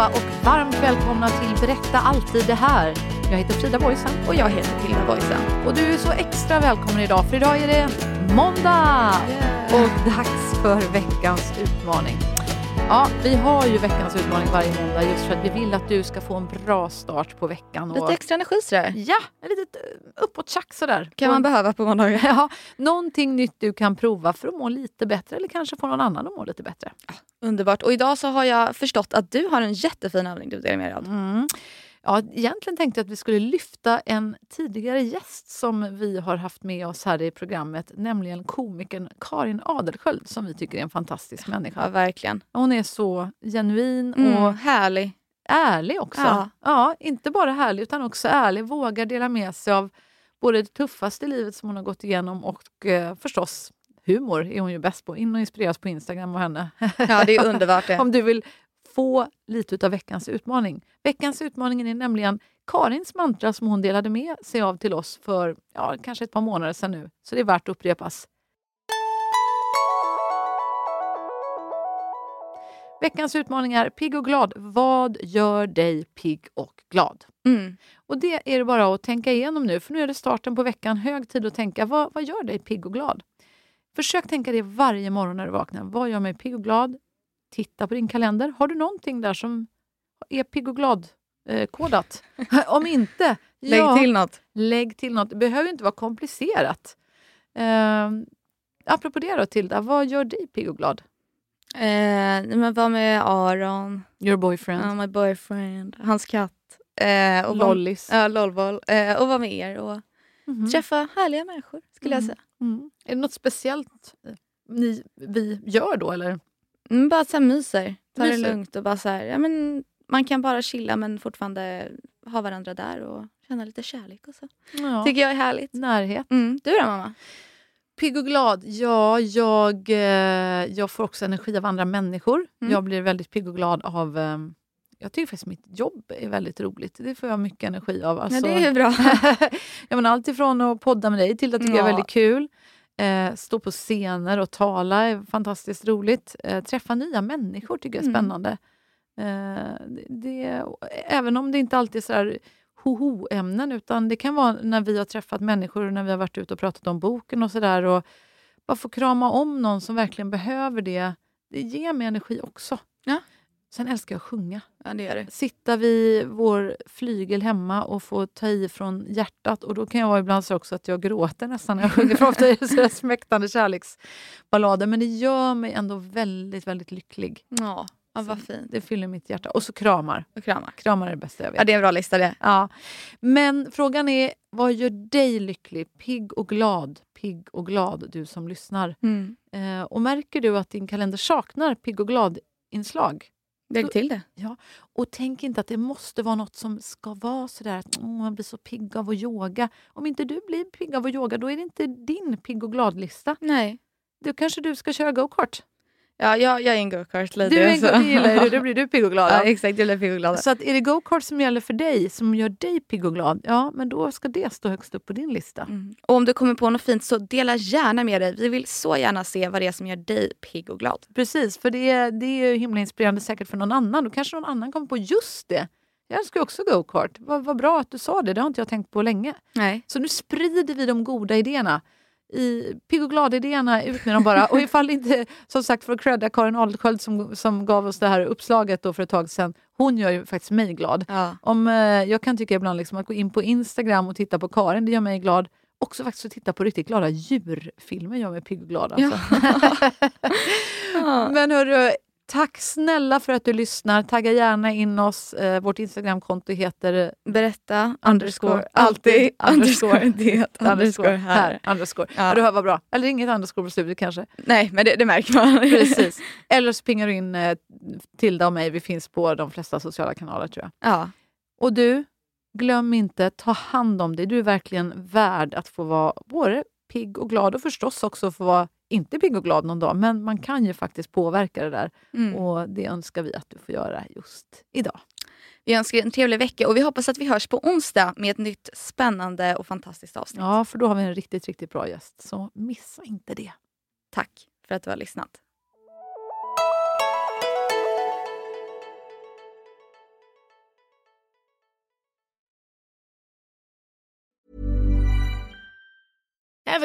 Allihopa och varmt välkomna till Berätta alltid det här. Jag heter Frida Boysen. Och jag heter Tilda Boysen. Och du är så extra välkommen idag för idag är det måndag och dags för veckans utmaning. Ja, vi har ju veckans utmaning varje måndag just för att vi vill att du ska få en bra start på veckan. Lite extra energi sådär. Ja, ett litet eh, uppåt-tjack sådär. Kan man behöva på måndagar. Ja, någonting nytt du kan prova för att må lite bättre eller kanske få någon annan att må lite bättre. Underbart. Och idag så har jag förstått att du har en jättefin övning du delar med dig av. Mm. Ja, egentligen tänkte jag att vi skulle lyfta en tidigare gäst som vi har haft med oss här i programmet, nämligen komikern Karin Adelsköld som vi tycker är en fantastisk människa. Ja, verkligen. Hon är så genuin Mm, och härlig. ärlig också. Ja. Ja. inte bara härlig utan också ärlig. Vågar dela med sig av både det tuffaste livet som hon har gått igenom och eh, förstås humor är hon ju bäst på. In och inspireras på Instagram av henne. Ja, det är underbart det. Om du vill få lite av veckans utmaning. Veckans utmaning är nämligen Karins mantra som hon delade med sig av till oss för ja, kanske ett par månader sedan nu. Så det är värt att upprepas. Veckans utmaning är pigg och glad. Vad gör dig pigg och glad? Mm. Och det är det bara att tänka igenom nu, för nu är det starten på veckan. Hög tid att tänka, vad, vad gör dig pigg och glad? Försök tänka det varje morgon när du vaknar. Vad gör mig pigg och glad? Titta på din kalender. Har du någonting där som är pigg och glad-kodat? Om inte, Lägg ja, till något. lägg till något. Det behöver inte vara komplicerat. Uh, apropå det då, Tilda, vad gör dig pigg och glad? Eh, men var med Aron, Your boyfriend? ja, my boyfriend, hans katt. Eh, och Lollis? Ja, lolboll. Eh, och vara med er och Mhm. träffa härliga människor skulle jag Mm. säga. Mm. Är det något speciellt eh, ni, vi gör då? Eller? Mm, bara så här myser. Ta det Myser. lugnt och bara så här, ja, men man kan bara chilla men fortfarande ha varandra där och känna lite kärlek och så. Ja. Tycker jag är härligt. Närhet. Mm. Du då mamma? Pigg och glad? Ja, jag, eh, jag får också energi av andra människor. Mm. Jag blir väldigt pigg och glad av... Eh, jag tycker faktiskt mitt jobb är väldigt roligt. Det får jag mycket energi av. Alltså, Ja, det är ju bra. jag menar, allt ifrån att podda med dig till att tycker jag är Ja. väldigt kul. Eh, stå på scener och tala är fantastiskt roligt. Eh, träffa nya människor tycker jag är Mm. spännande. Eh, det, även om det inte alltid är så ho-ho-ämnen utan det kan vara när vi har träffat människor och när vi har varit ute och pratat om boken och sådär och bara få krama om någon som verkligen behöver det. Det ger mig energi också. Ja. Sen älskar jag att sjunga Ja, det gör du. sitta vid vår flygel hemma och få ta i från hjärtat. Och då kan jag vara ibland så också att jag gråter nästan när jag sjunger. För ofta är det smäktande kärleksballader. Men det gör mig ändå väldigt, väldigt lycklig. Ja, ja vad fint. Det fyller mitt hjärta. Och så kramar. Och kramar. Kramar är det bästa jag vet. Ja, det är en bra lista det. Ja. Men frågan är, vad gör dig lycklig? Pigg och glad. Pigg och glad, du som lyssnar. Mm. Eh, och märker du att din kalender saknar pigg och glad-inslag? Lägg till det. Och tänk inte att det måste vara något som ska vara sådär att "Åh, man blir så pigg av att yoga. Om inte du blir pigg av att yoga, då är det inte din pigg och glad-lista. Nej. Då kanske du ska köra go-kart. Ja, jag, jag är en go-kart lite. Du är en så. go- det gillar du, då blir du pigg och glad. Ja, exakt. Jag blir pigg och glad. Så att är det go-kart som gäller för dig, som gör dig pigg och glad, ja men då ska det stå högst upp på din lista. Mm. Och om du kommer på något fint så dela gärna med dig. Vi vill så gärna se vad det är som gör dig pigg och glad. Precis, för det, är- det är ju himla inspirerande säkert för någon annan. Då kanske någon annan kommer på just det. Jag älskar ju också go-kart. Vad, vad bra att du sa det, det har inte jag tänkt på länge. Nej. Så nu sprider vi de goda idéerna. I Pigg och glad-idéerna, ut med dem bara. Och ifall inte, som sagt för att credda Karin Adelsköld som, som gav oss det här uppslaget då för ett tag sedan, hon gör ju faktiskt mig glad. Ja. Om, eh, jag kan tycka ibland liksom att gå in på Instagram och titta på Karin, det gör mig glad. Också faktiskt att titta på riktigt glada djurfilmer gör mig pigg och glad. Alltså. Men hörru, tack snälla för att du lyssnar. Tagga gärna in oss. Eh, vårt Instagramkonto heter Berätta, underscore, alltid, underscore, det, underscore, här. Underscore. Ja. Ja. du hör vad bra. Eller inget underscore på slutet kanske. Nej, men det, det märker man. Precis. Eller så pingar du in eh, Tilda och mig. Vi finns på de flesta sociala kanaler tror jag. Ja. Och du, glöm inte, ta hand om dig. Du är verkligen värd att få vara både pigg och glad och förstås också få vara inte pigg och glad någon dag. Men man kan ju faktiskt påverka det där Mm. och det önskar vi att du får göra just idag. Vi önskar en trevlig vecka och vi hoppas att vi hörs på onsdag med ett nytt spännande och fantastiskt avsnitt. Ja, för då har vi en riktigt, riktigt bra gäst. Så missa inte det. Tack för att du har lyssnat.